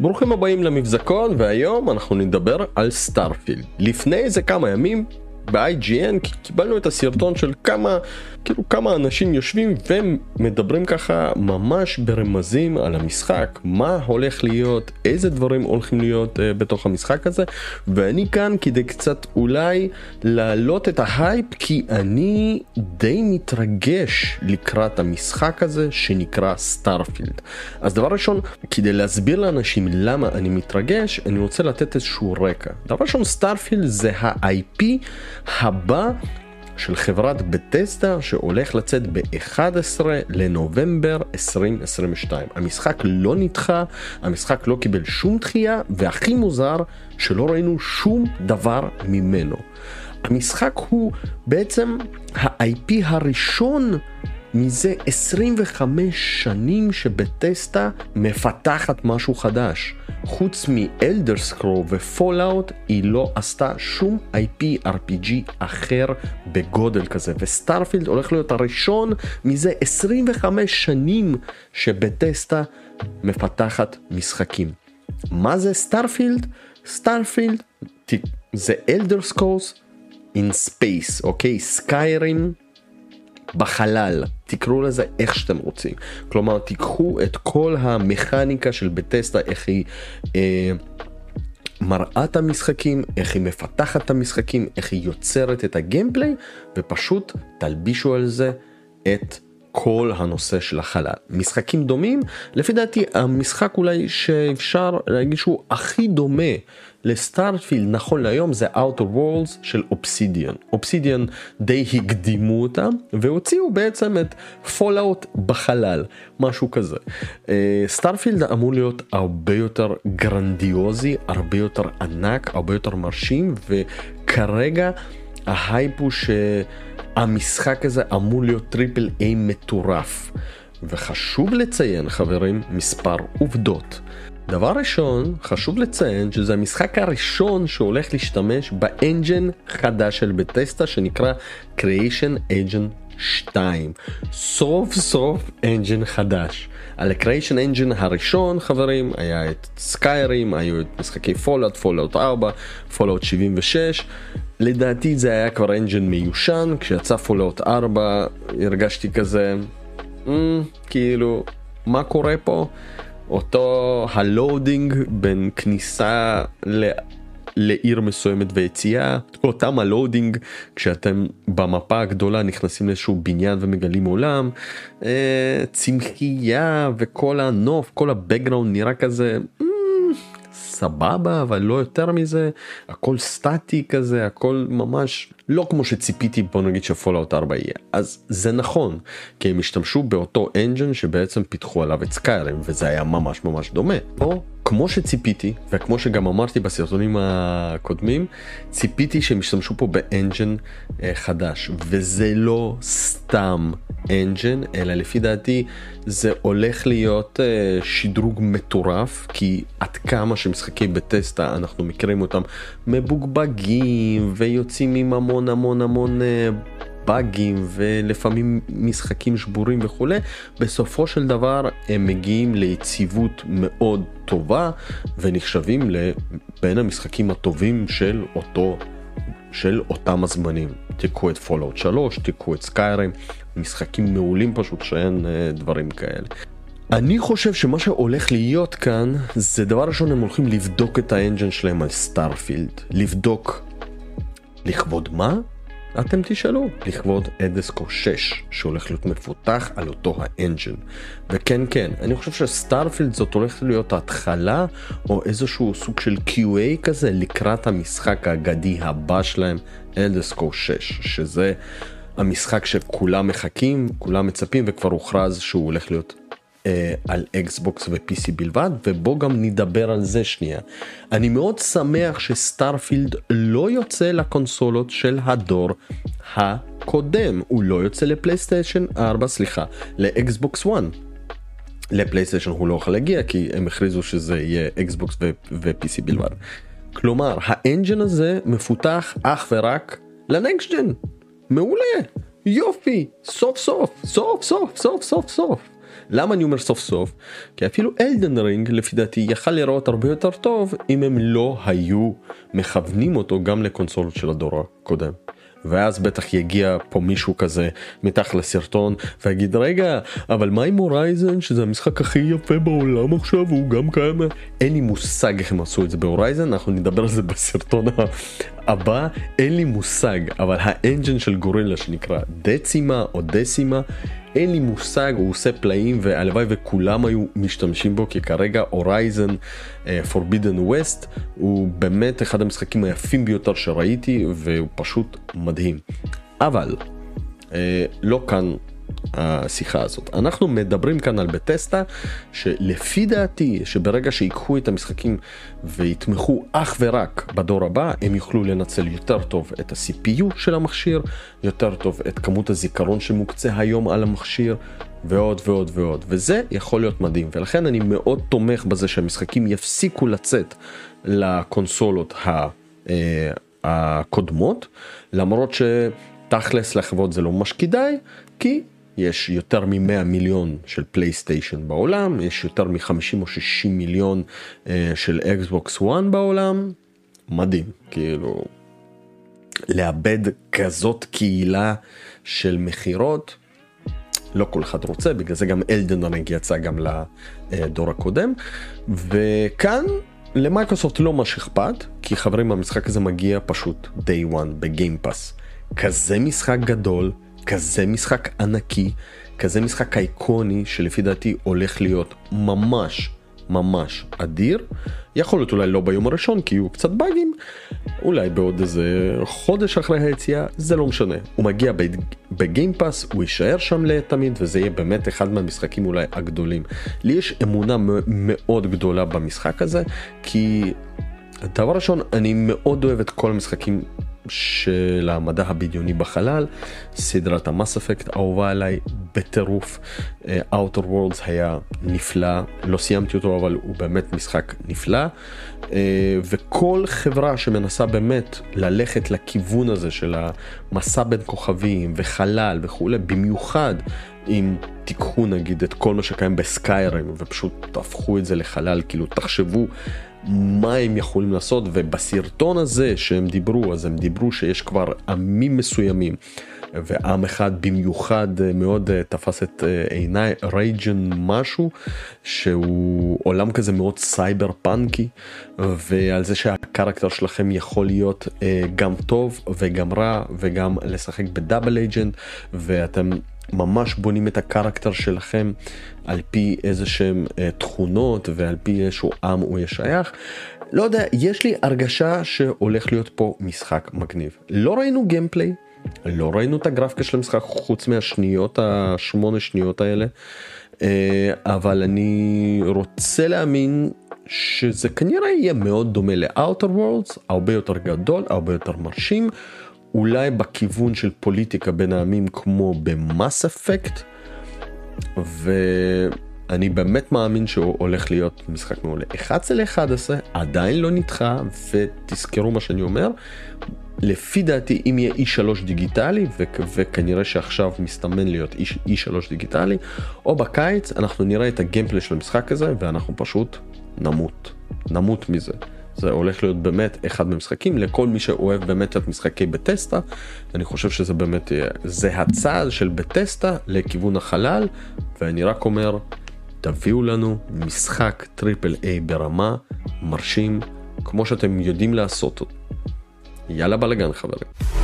ברוכים הבאים למבזקון והיום אנחנו נדבר על Starfield. לפני איזה כמה ימים ב-IGN קיבלנו את הסרטון של כמה כאילו כמה אנשים יושבים ומדברים ככה ממש ברמזים על המשחק. מה הולך להיות איזה דברים הולכים להיות אה, בתוך המשחק הזה. ואני כאן כדי קצת אולי להעלות את ההייפ כי אני די מתרגש לקראת המשחק הזה שנקרא Starfield אז דבר ראשון כדי להסביר לאנשים למה אני מתרגש אני רוצה לתת איזשהו רקע. דבר ראשון Starfield זה ה-IP הבא של חברת Bethesda שהולך לצאת ב-11 לנובמבר 2022. המשחק לא נדחה, המשחק לא קיבל שום דחייה, והכי מוזר שלא ראינו שום דבר ממנו. המשחק הוא בעצם ה-IP הראשון מזה 25 שנים ש Bethesda מפתחת משהו חדש. חוץ מ Elder Scrolls ו Fallout היא לא עשתה שום IP RPG אחר בגודל כזה ו Starfield הולך להיות הראשון מזה 25 שנים ש Bethesda מפתחת משחקים. מה זה Starfield? Starfield זה Elder Scrolls in space, אוקיי? סקיירים בחלל, תקראו לזה איך שאתם רוצים. כלומר, תיקחו את כל המכניקה של בטסטה, איך היא... אה, מראה את המשחקים, איך היא מפתחת את המשחקים, איך היא יוצרת את הגיימפליי, ופשוט תלבישו על זה את כל הנושא של החלל. משחקים דומים, לפי דעתי המשחק אולי שאפשר להגיד שהוא הכי דומה ל Starfield נכון להיום זה Outer Worlds של Obsidian. Obsidian די הקדימו אותם והוציאו בעצם את Fallout בחלל, משהו כזה. Starfield אה, אמור להיות הרבה יותר גרנדיוזי, הרבה יותר ענק, הרבה יותר מרשים וכרגע ההייפ הוא שהמשחק הזה אמור להיות triple A מטורף. וחשוב לציין חברים מספר עובדות. דבר ראשון, חשוב לציין שזה המשחק הראשון שהולך להשתמש ב engine חדש של Bethesda שנקרא Creation Engine 2. סוף סוף engine חדש. על ה-Creation Engine הראשון חברים היה את Skyrim, היו את משחקי Fallout, Fallout 4, Fallout 76. לדעתי זה היה כבר engine מיושן, כשיצא Fallout 4 הרגשתי כזה, ממ, כאילו, מה קורה פה? אותו ה loading בין כניסה ל... לעיר מסוימת ויציאה, אותם ה loading כשאתם במפה הגדולה נכנסים לאיזשהו בניין ומגלים עולם, אה, צמחייה וכל הנוף, כל ה background נראה כזה. אה, סבבה אבל לא יותר מזה הכל סטטי כזה הכל ממש לא כמו שציפיתי בוא נגיד ש Fallout 4 יהיה אז זה נכון כי הם השתמשו באותו engine שבעצם פיתחו עליו את Skyrim וזה היה ממש ממש דומה. פה כמו שציפיתי וכמו שגם אמרתי בסרטונים הקודמים ציפיתי שהם ישתמשו פה ב engine אה, חדש וזה לא סתם engine אלא לפי דעתי זה הולך להיות אה, שדרוג מטורף כי עד כמה שמשחקי Bethesda אנחנו מכירים אותם מבוגבגים ויוצאים עם המון המון המון אה, באגים ולפעמים משחקים שבורים וכולי, בסופו של דבר הם מגיעים ליציבות מאוד טובה ונחשבים לבין המשחקים הטובים של אותו, של אותם הזמנים. תיקחו את Fallout 3, תיקחו את Skyrim, משחקים מעולים פשוט שאין אה, דברים כאלה. אני חושב שמה שהולך להיות כאן זה דבר ראשון הם הולכים לבדוק את ה engine שלהם על Starfield לבדוק לכבוד מה? אתם תשאלו. לכבוד Elder Scrolls 6 שהולך להיות מפותח על אותו ה engine. וכן כן אני חושב ש Starfield זאת הולכת להיות ההתחלה או איזשהו סוג של QA כזה לקראת המשחק האגדי הבא שלהם Elder Scrolls 6 שזה המשחק שכולם מחכים כולם מצפים וכבר הוכרז שהוא הולך להיות אה, על אקסבוקס ו-PC בלבד ובוא גם נדבר על זה שנייה. אני מאוד שמח ש Starfield לא יוצא לקונסולות של הדור הקודם הוא לא יוצא לפלייסטיישן 4 סליחה לאקסבוקס 1. לפלייסטיישן הוא לא יכול להגיע כי הם הכריזו שזה יהיה אקסבוקס ו-PC בלבד. כלומר ה engine הזה מפותח אך ורק ל next gen מעולה יופי סוף סוף סוף סוף סוף סוף סוף למה אני אומר סוף סוף? כי אפילו Elden Ring לפי דעתי יכל לראות הרבה יותר טוב אם הם לא היו מכוונים אותו גם לקונסולות של הדור הקודם. ואז בטח יגיע פה מישהו כזה מתחת לסרטון ויגיד רגע אבל מה עם Horizon שזה המשחק הכי יפה בעולם עכשיו הוא גם קיים אין לי מושג איך הם עשו את זה ב Horizon אנחנו נדבר על זה בסרטון הבא אין לי מושג אבל ה engine של גורילה שנקרא Decima או Decima אין לי מושג הוא עושה פלאים והלוואי וכולם היו משתמשים בו כי כרגע הורייזן פורבידן ווסט הוא באמת אחד המשחקים היפים ביותר שראיתי והוא פשוט מדהים. אבל uh, לא כאן השיחה הזאת. אנחנו מדברים כאן על בטסטה שלפי דעתי שברגע שיקחו את המשחקים ויתמכו אך ורק בדור הבא הם יוכלו לנצל יותר טוב את ה-CPU של המכשיר, יותר טוב את כמות הזיכרון שמוקצה היום על המכשיר ועוד ועוד ועוד וזה יכול להיות מדהים ולכן אני מאוד תומך בזה שהמשחקים יפסיקו לצאת לקונסולות אה, הקודמות למרות שתכלס לחברות זה לא ממש כדאי כי יש יותר מ-100 מיליון של פלייסטיישן בעולם, יש יותר מ-50 או 60 מיליון uh, של אקסבוקס 1 בעולם, מדהים, כאילו, לאבד כזאת קהילה של מכירות, לא כל אחד רוצה, בגלל זה גם Elden Ring יצא גם לדור הקודם, וכאן למייקרוסופט לא ממש אכפת, כי חברים המשחק הזה מגיע פשוט day one ב Game Pass. כזה משחק גדול. כזה משחק ענקי, כזה משחק אייקוני שלפי דעתי הולך להיות ממש ממש אדיר. יכול להיות אולי לא ביום הראשון כי יהיו קצת באגים, אולי בעוד איזה חודש אחרי היציאה, זה לא משנה. הוא מגיע בגיימפאס, הוא יישאר שם לתמיד וזה יהיה באמת אחד מהמשחקים אולי הגדולים. לי יש אמונה מאוד גדולה במשחק הזה, כי דבר ראשון, אני מאוד אוהב את כל המשחקים של המדע הבדיוני בחלל, סדרת המס אפקט אהובה עליי בטירוף, אה, Outer Worlds היה נפלא, לא סיימתי אותו אבל הוא באמת משחק נפלא, אה, וכל חברה שמנסה באמת ללכת לכיוון הזה של המסע בין כוכבים וחלל וכולי, במיוחד אם תיקחו נגיד את כל מה שקיים בסקיירים ופשוט תהפכו את זה לחלל, כאילו תחשבו מה הם יכולים לעשות ובסרטון הזה שהם דיברו אז הם דיברו שיש כבר עמים מסוימים ועם אחד במיוחד אה, מאוד אה, תפס את אה, עיניי רייג'ן משהו שהוא עולם כזה מאוד סייבר פאנקי ועל זה שה character שלכם יכול להיות גם טוב וגם רע וגם לשחק ב double agent ואתם ממש בונים את ה character שלכם על פי איזה שהם אה, תכונות ועל פי איזשהו עם הוא ישייך. לא יודע, יש לי הרגשה שהולך להיות פה משחק מגניב. לא ראינו gameplay, לא ראינו את הגרפיקה של המשחק חוץ מהשניות, השמונה שניות האלה, אה, אבל אני רוצה להאמין שזה כנראה יהיה מאוד דומה ל-Outer Worlds, הרבה יותר גדול, הרבה יותר מרשים. אולי בכיוון של פוליטיקה בין העמים כמו במאס אפקט ואני באמת מאמין שהוא הולך להיות משחק מעולה. 11 ל-11 עדיין לא נדחה ותזכרו מה שאני אומר. לפי דעתי אם יהיה E3 דיגיטלי ו- וכנראה שעכשיו מסתמן להיות E3 דיגיטלי או בקיץ אנחנו נראה את ה gameplay של המשחק הזה ואנחנו פשוט נמות נמות מזה. זה הולך להיות באמת אחד מהמשחקים לכל מי שאוהב באמת את משחקי Bethesda. אני חושב שזה באמת, זה הצעד של Bethesda לכיוון החלל, ואני רק אומר, תביאו לנו משחק triple A ברמה, מרשים, כמו שאתם יודעים לעשות. יאללה בלאגן חברים.